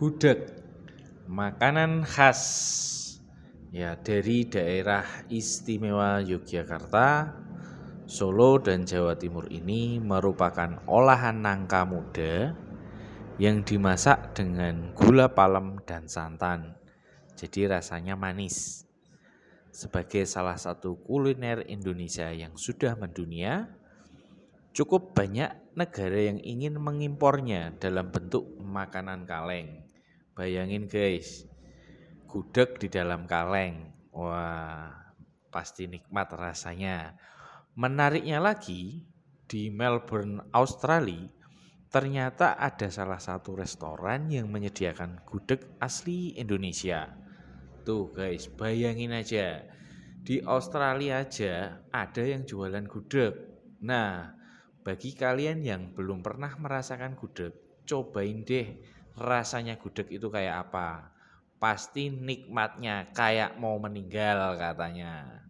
Gudeg, makanan khas ya dari daerah istimewa Yogyakarta, Solo dan Jawa Timur ini merupakan olahan nangka muda yang dimasak dengan gula palem dan santan. Jadi rasanya manis. Sebagai salah satu kuliner Indonesia yang sudah mendunia, cukup banyak negara yang ingin mengimpornya dalam bentuk makanan kaleng. Bayangin guys, gudeg di dalam kaleng. Wah, pasti nikmat rasanya. Menariknya lagi, di Melbourne, Australia, ternyata ada salah satu restoran yang menyediakan gudeg asli Indonesia. Tuh guys, bayangin aja. Di Australia aja ada yang jualan gudeg. Nah, bagi kalian yang belum pernah merasakan gudeg, cobain deh rasanya gudeg itu kayak apa. Pasti nikmatnya kayak mau meninggal katanya.